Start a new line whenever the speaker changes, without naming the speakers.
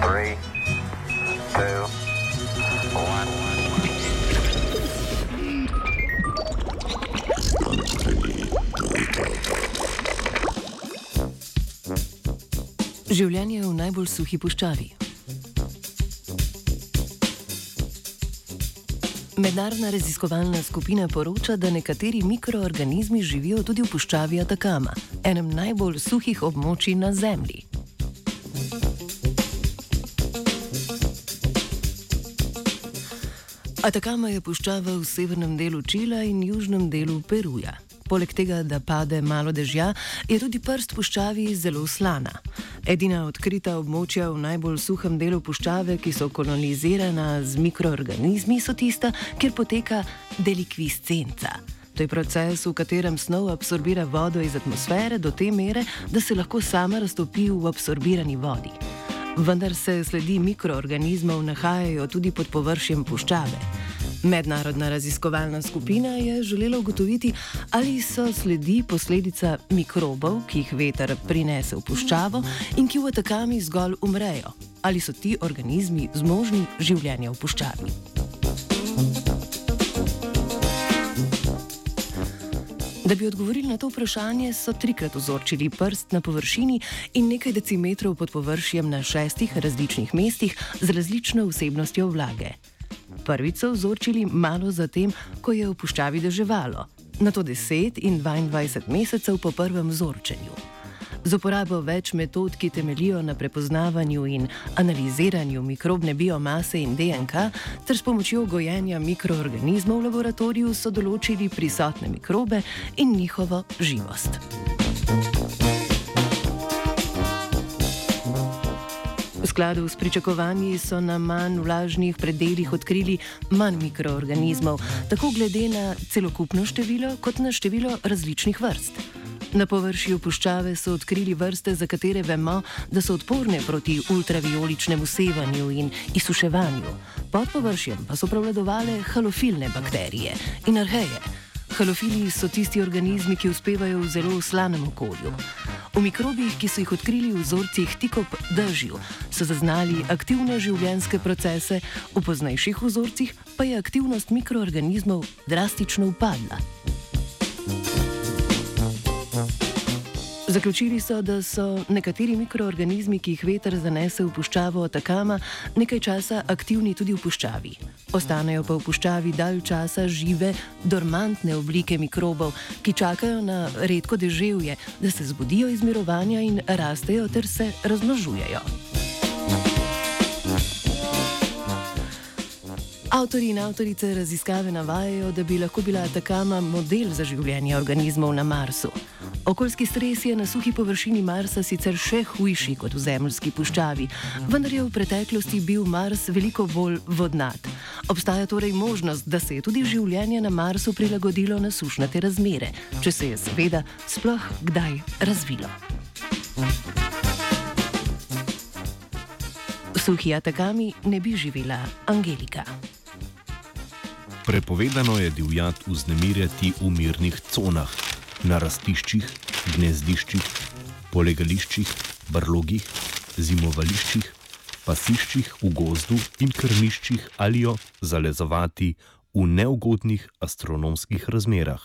Three, two, one.
Življenje v najbolj suhi puščavi. Mednarodna raziskovalna skupina poroča, da nekateri mikroorganizmi živijo tudi v puščavi Atakama, enem najbolj suhih območij na Zemlji. Atakama je puščava v severnem delu Čila in južnem delu Peruja. Poleg tega, da pade malo dežja, je tudi prst puščavi zelo slana. Edina odkrita območja v najbolj suhem delu puščave, ki so kolonizirana z mikroorganizmi, so tista, kjer poteka delikviscenca. To je proces, v katerem snov absorbira vodo iz atmosfere do te mere, da se lahko sama raztopi v absorbirani vodi. Vendar se sledi mikroorganizmov nahajajo tudi pod površjem puščave. Mednarodna raziskovalna skupina je želela ugotoviti, ali so sledi posledica mikrobov, ki jih veter prinese v puščavo in ki v atakami zgolj umrejo, ali so ti organizmi zmožni življenja v puščavi. Da bi odgovorili na to vprašanje, so trikrat ozorčili prst na površini in nekaj decimetrov pod površjem na šestih različnih mestih z različno vsebnostjo vlage. Prvič so vzorčili malo zatem, ko je v puščavi deževalo, na to 10 in 22 mesecev po prvem vzorčenju. Z uporabo več metod, ki temelijo na prepoznavanju in analiziranju mikrobne biomase in DNK, ter s pomočjo gojenja mikroorganizmov v laboratoriju, so določili prisotne mikrobe in njihovo živost. Skladu s pričakovanji so na manj vlažnih predeljih odkrili manj mikroorganizmov, tako glede na celokupno število, kot na število različnih vrst. Na površju puščave so odkrili vrste, za katere vemo, da so odporne proti ultravioličnemu sevanju in izsuševanju. Pod površjem pa so prevladovale halofilne bakterije in arheje. Halofili so tisti organizmi, ki uspevajo v zelo slanem okolju. V mikrobih, ki so jih odkrili v vzorcih tik ob dežju, so zaznali aktivne življenjske procese, v poznejših vzorcih pa je aktivnost mikroorganizmov drastično upadla. Zaključili so, da so nekateri mikroorganizmi, ki jih veter zanese v puščavo Atakama, nekaj časa aktivni tudi v puščavi. Ostanejo pa v puščavi dalj časa žive, dormantne oblike mikrobov, ki čakajo na redko deževje, da se zbudijo iz mirovanja in rastejo ter se razmnožujejo. Avtori in avtorice raziskave navajajo, da bi lahko bila Atakama model za življenje organizmov na Marsu. Okoljski stres je na suhi površini Marsa sicer še hujši kot v zemljski puščavi, vendar je v preteklosti bil Mars veliko bolj vodnat. Obstaja torej možnost, da se je tudi življenje na Marsu prilagodilo na sušnate razmere, če se je seveda sploh kdaj razvilo. Suhi atakami ne bi živela Angelika.
Prepovedano je divjati vznemirjati v mirnih conah na rastiščih, gnezdiščih, polegališčih, brlogih, zimovališčih, pasiščih v gozdu in krmiščih ali jo zalezovati v neugodnih astronomskih razmerah.